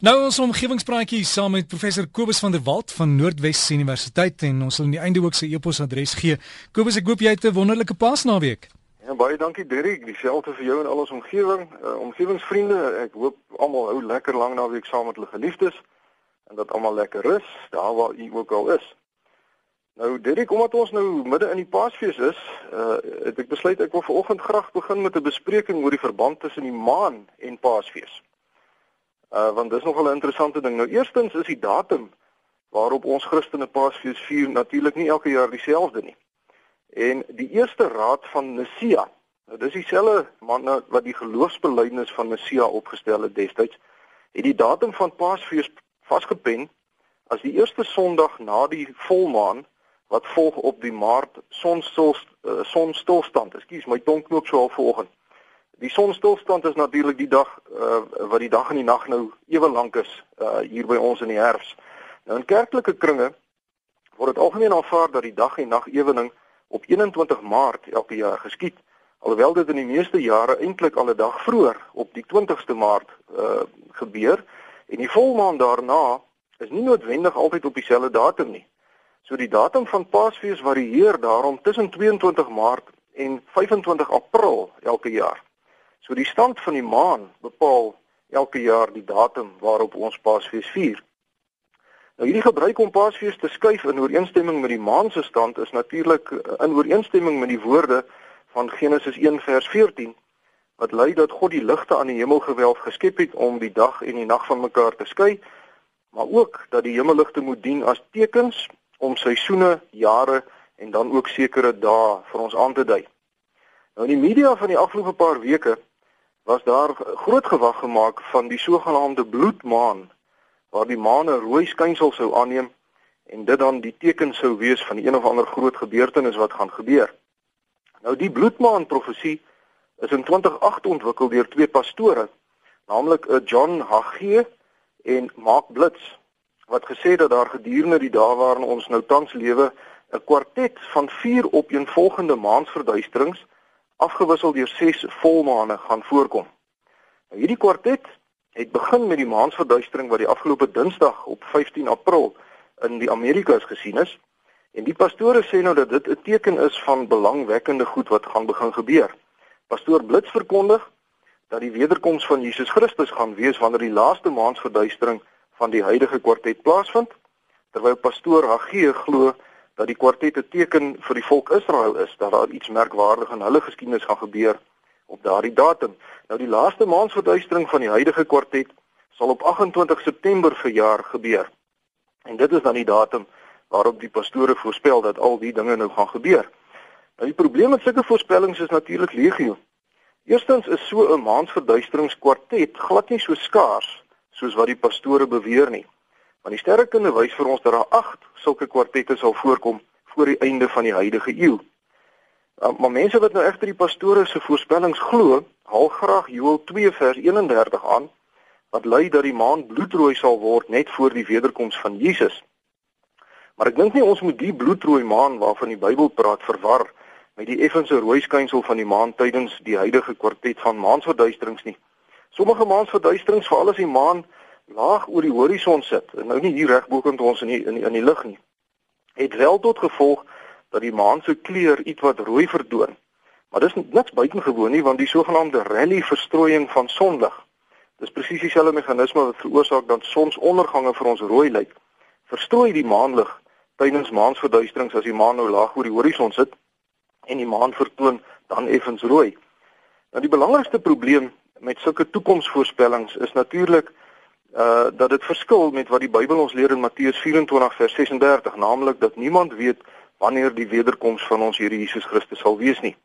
Nou ons omgewingspraatjie saam met professor Kobus van der Walt van Noordwes Universiteit en ons sal in die einde ook sy e-posadres gee. Kobus, ek hoop jy het 'n wonderlike Paasnaweek. Ja, baie dankie Dirk, dieselfde vir jou en al ons omgewing, uh, omgewingsvriende. Ek hoop almal hou lekker lank naweek saam met hulle geliefdes en dat almal lekker rus daar waar u ook al is. Nou Dirk, omdat ons nou midde in die Paasfees is, uh, het ek besluit ek wil vanoggend graag begin met 'n bespreking oor die verband tussen die maan en Paasfees. Uh want dis nogal 'n interessante ding. Nou eerstens is die datum waarop ons Christene Paasfees vier natuurlik nie elke jaar dieselfde nie. En die eerste raad van Nisea, nou dis dieselfde man wat die geloofsbelijdenis van Nisea opgestel het destyds, het die datum van Paasfees vasgepen as die eerste Sondag na die volmaan wat volg op die Maart sonstil uh, sonstilstand. Ekskuus, my tong knoop so al vanoggend. Die sonstilstand is natuurlik die dag uh, wat die dag en die nag nou ewe lank is uh, hier by ons in die herfs. Nou in kerklike kringe word dit algemeen aanvaar dat die dag en nag ewening op 21 Maart elke jaar geskied. Alhoewel dit in die meeste jare eintlik al 'n dag vroeër op die 20ste Maart uh, gebeur en die volmaan daarna is nie noodwendig altyd op dieselfde datum nie. So die datum van Paasfees varieer daarom tussen 22 Maart en 25 April elke jaar. So die stand van die maan bepaal elke jaar die datum waarop ons Paasfees vier. Nou hierdie gebruik om Paasfees te skuif in ooreenstemming met die maan se stand is natuurlik eh, in ooreenstemming met die woorde van Genesis 1 vers 14 wat lui dat God die ligte aan die hemelgewelf geskep het om die dag en die nag van mekaar te skei, maar ook dat die hemelligte moet dien as tekens om seisoene, jare en dan ook sekere dae vir ons aan te dui. Nou in die media van die afgelope paar weke was daar groot gewag gemaak van die sogenaamde bloedmaan waar die maan 'n rooi skynsel sou aanneem en dit dan die teken sou wees van die een of ander groot gebeurtenis wat gaan gebeur. Nou die bloedmaan profesie is in 2008 ontwikkel deur twee pastore, naamlik 'n John Hagee en Mark Blitz, wat gesê dat daar gedurende die dae waarin ons nou tans lewe 'n kwartet van 4 opeenvolgende maansverduisterings afgewissel deur 6 volmaane gaan voorkom. Nou hierdie kwartet het begin met die maansverduistering wat die afgelope Dinsdag op 15 April in die Amerikas gesien is. En die pastore sê nou dat dit 'n teken is van belangwekkende goed wat gaan begin gebeur. Pastoor Blits verkondig dat die wederkoms van Jesus Christus gaan wees wanneer die laaste maansverduistering van die huidige kwartet plaasvind, terwyl pastoor Hagee glo dat die kwartet 'n teken vir die volk Israel is dat daar iets merkwaardig in hulle geskiedenis gaan gebeur op daardie datum. Nou die laaste maansverduistering van die huidige kwartet sal op 28 September verjaar gebeur. En dit is dan die datum waarop die pastore voorspel dat al die dinge nou gaan gebeur. Nou die probleem met sulke voorspellings is natuurlik legio. Eerstens is so 'n maansverduisteringskwartet glad nie so skaars soos wat die pastore beweer nie. Want die sterrekunde wys vir ons dat daar 8 sulke kwartette sal voorkom voor die einde van die huidige eeu. Uh, maar mense wat nou egter die pastore se voorspellings glo, haal graag Joël 2 vers 31 aan wat lui dat die maan bloedrooi sal word net voor die wederkoms van Jesus. Maar ek dink nie ons moet die bloedrooi maan waarvan die Bybel praat verwar met die effense rooi skynsel van die maan tydens die huidige kwartet van maansverduisterings nie. Sommige maansverduisterings, veral as die maan laag oor die horison sit en nou nie hier reg bokant ons in die, in die, in die lug nie het wel tot gevolg dat die maan se kleur ietwat rooi verdoon maar dis niks buitengewoon nie want die sogenaamde rally verstrooiing van sonlig dis presies dieselfde meganisme wat veroorsaak dat sonsondergange vir ons rooi lyk verstrooi die maanlig tydens maansverduisterings as die maan nou laag oor die horison sit en die maan vertoon dan effens rooi. Nou die belangrikste probleem met sulke toekomsvoorspellings is natuurlik uh dat dit verskil met wat die Bybel ons leer in Matteus 24 vers 36, naamlik dat niemand weet wanneer die wederkoms van ons Here Jesus Christus sal wees nie.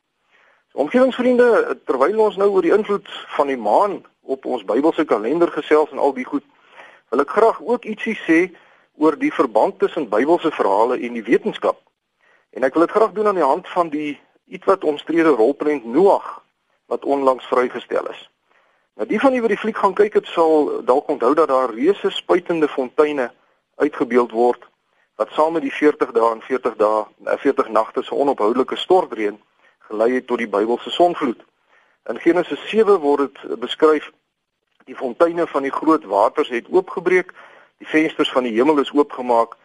So, omgewingsvriende, terwyl ons nou oor die invloed van die maan op ons Bybelse kalender gesels en al die goed, wil ek graag ook ietsie sê oor die verband tussen Bybelse verhale en die wetenskap. En ek wil dit graag doen aan die hand van die ietwat omstrede rolprent Noag wat onlangs vrygestel is. Nou die van u wat die fliek gaan kyk het sal dalk onthou dat daar reuse spuitende fonteine uitgebeeld word wat saam met die 40 dae en 40 dae 40 nagte se onophoudelike stortreën gelei het tot die Bybelse sonvloed. In Genesis 7 word dit beskryf Die fonteine van die groot waters het oopgebreek. Die vensters van die hemel is oopgemaak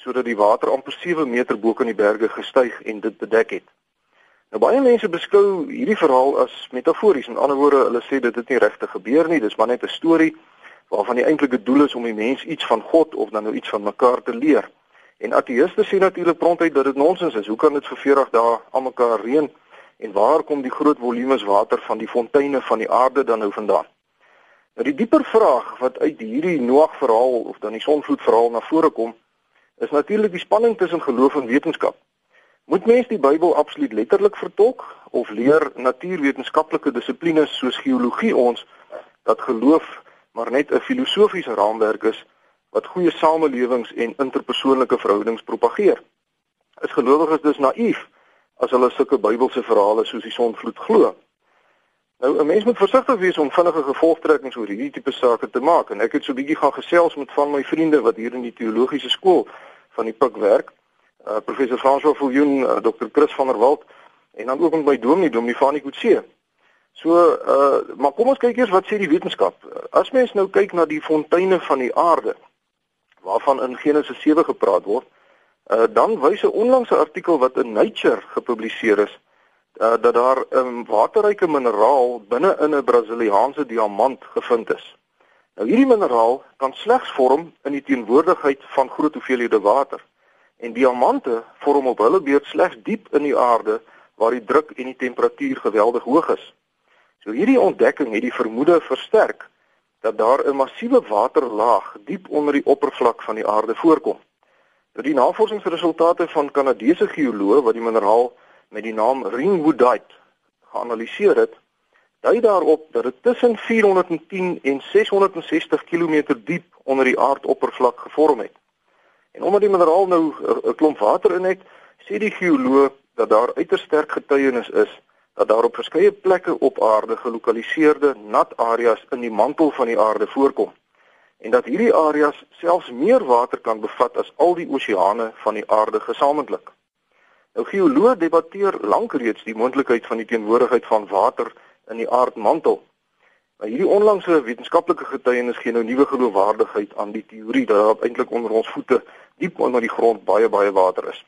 sodat die water amper 7 meter bo kan die berge gestyg en dit bedek het. Nou baie mense beskou hierdie verhaal as metafories. In ander woorde, hulle sê dit het nie regtig gebeur nie. Dis maar net 'n storie waarvan die eintlike doel is om die mens iets van God of dan nou iets van mekaar te leer. En ateëste sê natuurlik prontuit dat dit nonsens is. Hoe kan dit vir 40 dae almekaar reën en waar kom die groot volumes water van die fonteine van die aarde dan nou vandaan? Nou die dieper vraag wat uit hierdie Noag verhaal of dan die sonvloed verhaal na vore kom, is natuurlik die spanning tussen geloof en wetenskap. Moet mens die Bybel absoluut letterlik vertolk of leer natuurwetenskaplike dissiplines soos geologie ons dat geloof maar net 'n filosofiese raamwerk is wat goeie samelewings en interpersoonlike verhoudings propageer? Is gelowiges dus naïef as hulle sulke Bybelse verhale soos die sonvloed glo? Nou 'n mens moet versigtig wees om vinnige gevolgtrekkings oor hierdie tipe sake te maak en ek het so bietjie gaan gesels met van my vriende wat hier in die teologiese skool van die Pik werk. Uh professor François Viljoen, uh, Dr. Chris van der Walt en dan ook met my dominee Dominee Fanie Kutse. So uh maar kom ons kyk eers wat sê die wetenskap. As mens nou kyk na die fonteine van die aarde waarvan in Genesis 7 gepraat word, uh dan wys 'n onlangse artikel wat in Nature gepubliseer is uh, dat daar 'n um, waterryke mineraal binne in 'n Brasiliaanse diamant gevind is. Nou hierdie mineraal kan slegs vorm in die teenwoordigheid van groot hoeveelhede water. En diamante vorm op hulle beurt slegs diep in die aarde waar die druk en die temperatuur geweldig hoog is. So hierdie ontdekking het die vermoede versterk dat daar 'n massiewe waterlaag diep onder die oppervlak van die aarde voorkom. Nou die navorsingsresultate van Kanadese geoloë wat die mineraal met die naam ringwoodite geanalyseer het, dui daarop dat dit tussen 410 en 660 km diep onder die aardoppervlak gevorm het. En omdat die mineraal nou 'n klomp water in het, sê die geoloog dat daar uiters sterk getuienis is dat daar op verskeie plekke op aarde gelokaliseerde nat areas in die mantel van die aarde voorkom en dat hierdie areas selfs meer water kan bevat as al die oseane van die aarde gesamentlik. Nou geoloë debatteer lank reeds die moontlikheid van die teenwoordigheid van water in die aardmantel. Maar hierdie onlangse wetenskaplike getuienis gee nou nuwe geloofwaardigheid aan die teorie dat daar eintlik onder ons voete diep onder die grond baie baie water is.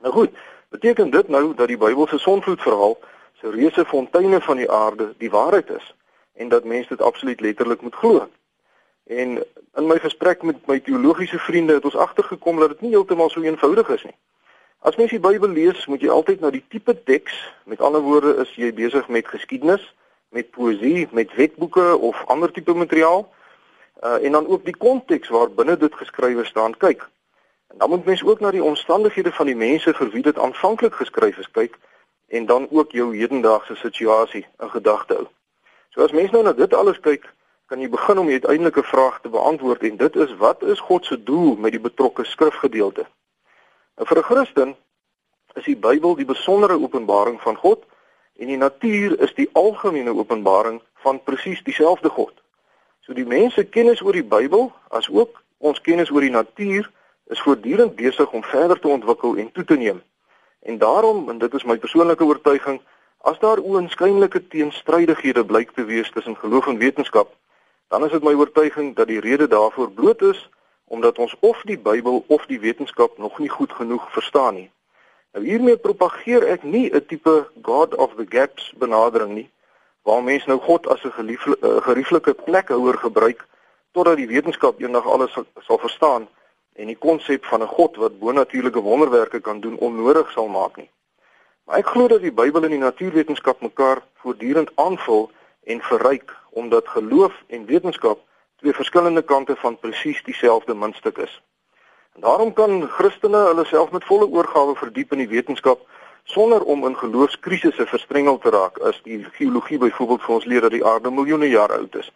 Nou goed, beteken dit nou dat die Bybelse sonvloedverhaal se reuse fonteine van die aarde die waarheid is en dat mense dit absoluut letterlik moet glo? En in my gesprek met my teologiese vriende het ons agtergekom dat dit nie heeltemal so eenvoudig is nie. As mens die Bybel lees, moet jy altyd na die tipe teks, met ander woorde is jy besig met geskiedenis, met poësie, met wetboeke of ander tipe materiaal, uh, en dan ook die konteks waarbinne dit geskrywe staan kyk. En dan moet mens ook na die omstandighede van die mense vir wie dit aanvanklik geskryf is kyk en dan ook jou hedendaagse situasie in gedagte hou. So as mens nou na dit alles kyk, kan jy begin om die uiteindelike vraag te beantwoord en dit is wat is God se doel met die betrokke skrifgedeelte? En vir 'n Christen is die Bybel die besondere openbaring van God en die natuur is die algemene openbaring van presies dieselfde God. So die mense kennis oor die Bybel as ook ons kennis oor die natuur is voortdurend besig om verder te ontwikkel en toe te neem. En daarom, en dit is my persoonlike oortuiging, as daar oënskynlike teenstrydighede blyk te wees tussen geloof en wetenskap, dan is dit my oortuiging dat die rede daarvoor bloot is omdat ons of die Bybel of die wetenskap nog nie goed genoeg verstaan nie. Nou hiermee propageer ek nie 'n tipe God of the gaps benadering nie, waar mense nou God as 'n uh, gerieflike plekhouer gebruik totdat die wetenskap eendag alles sal, sal verstaan en die konsep van 'n God wat bonatuurlike wonderwerke kan doen onnodig sal maak nie. Maar ek glo dat die Bybel en die natuurwetenskap mekaar voortdurend aanvul en verryk omdat geloof en wetenskap twee verskillende kante van presies dieselfde muntstuk is. Daarom kan Christene hulle self met volle oorgawe verdiep in die wetenskap sonder om in geloofskrisisse verstrengel te raak as die geologie byvoorbeeld vir ons leer dat die aarde miljoene jaar oud is.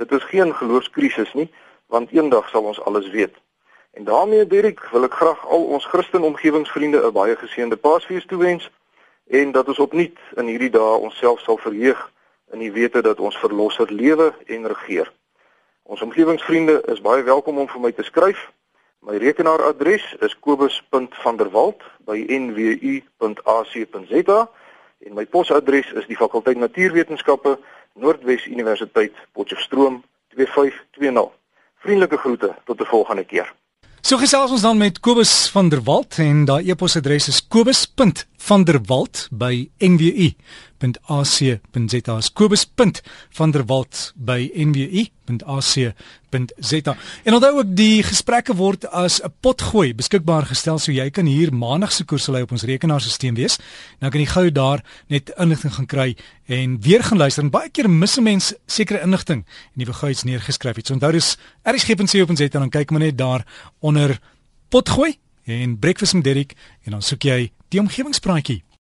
Dit is geen geloofskrisis nie, want eendag sal ons alles weet. En daarmee Dirk, wil ek graag al ons Christen omgewingsvriende 'n baie geseënde Paasfees toewens en dat ons opnuut in hierdie dae onsself sal verheug in die wete dat ons verlosser lewe en regeer. Ons omgewingsvriende is baie welkom om vir my te skryf. My rekenaaradres is kobus.vanderwalt@nwu.ac.za en my posadres is die fakulteit Natuurwetenskappe, Noordwes Universiteit Potchefstroom 2520. Vriendelike groete tot 'n volgende keer. So gesels ons dan met Kobus van der Walt en daai e-posadres is kobus.vanderwalt@nwu.ac.za. kobus.vanderwalt@nwu.ac.za. En onthou ook die gesprekke word as 'n potgooi beskikbaar gestel so jy kan hier maandag se koers lê op ons rekenaarstelsel wees. Nou kan jy gou daar net inligting gaan kry en weer gaan luister. En baie keer mis 'n mens sekere inligting en jy begin iets neergeskryf het. So onthou dis erisgep.co.za en dan kyk maar net daar onder potgooi en breakfast met Derek en dan soek jy die omgewingspraatjie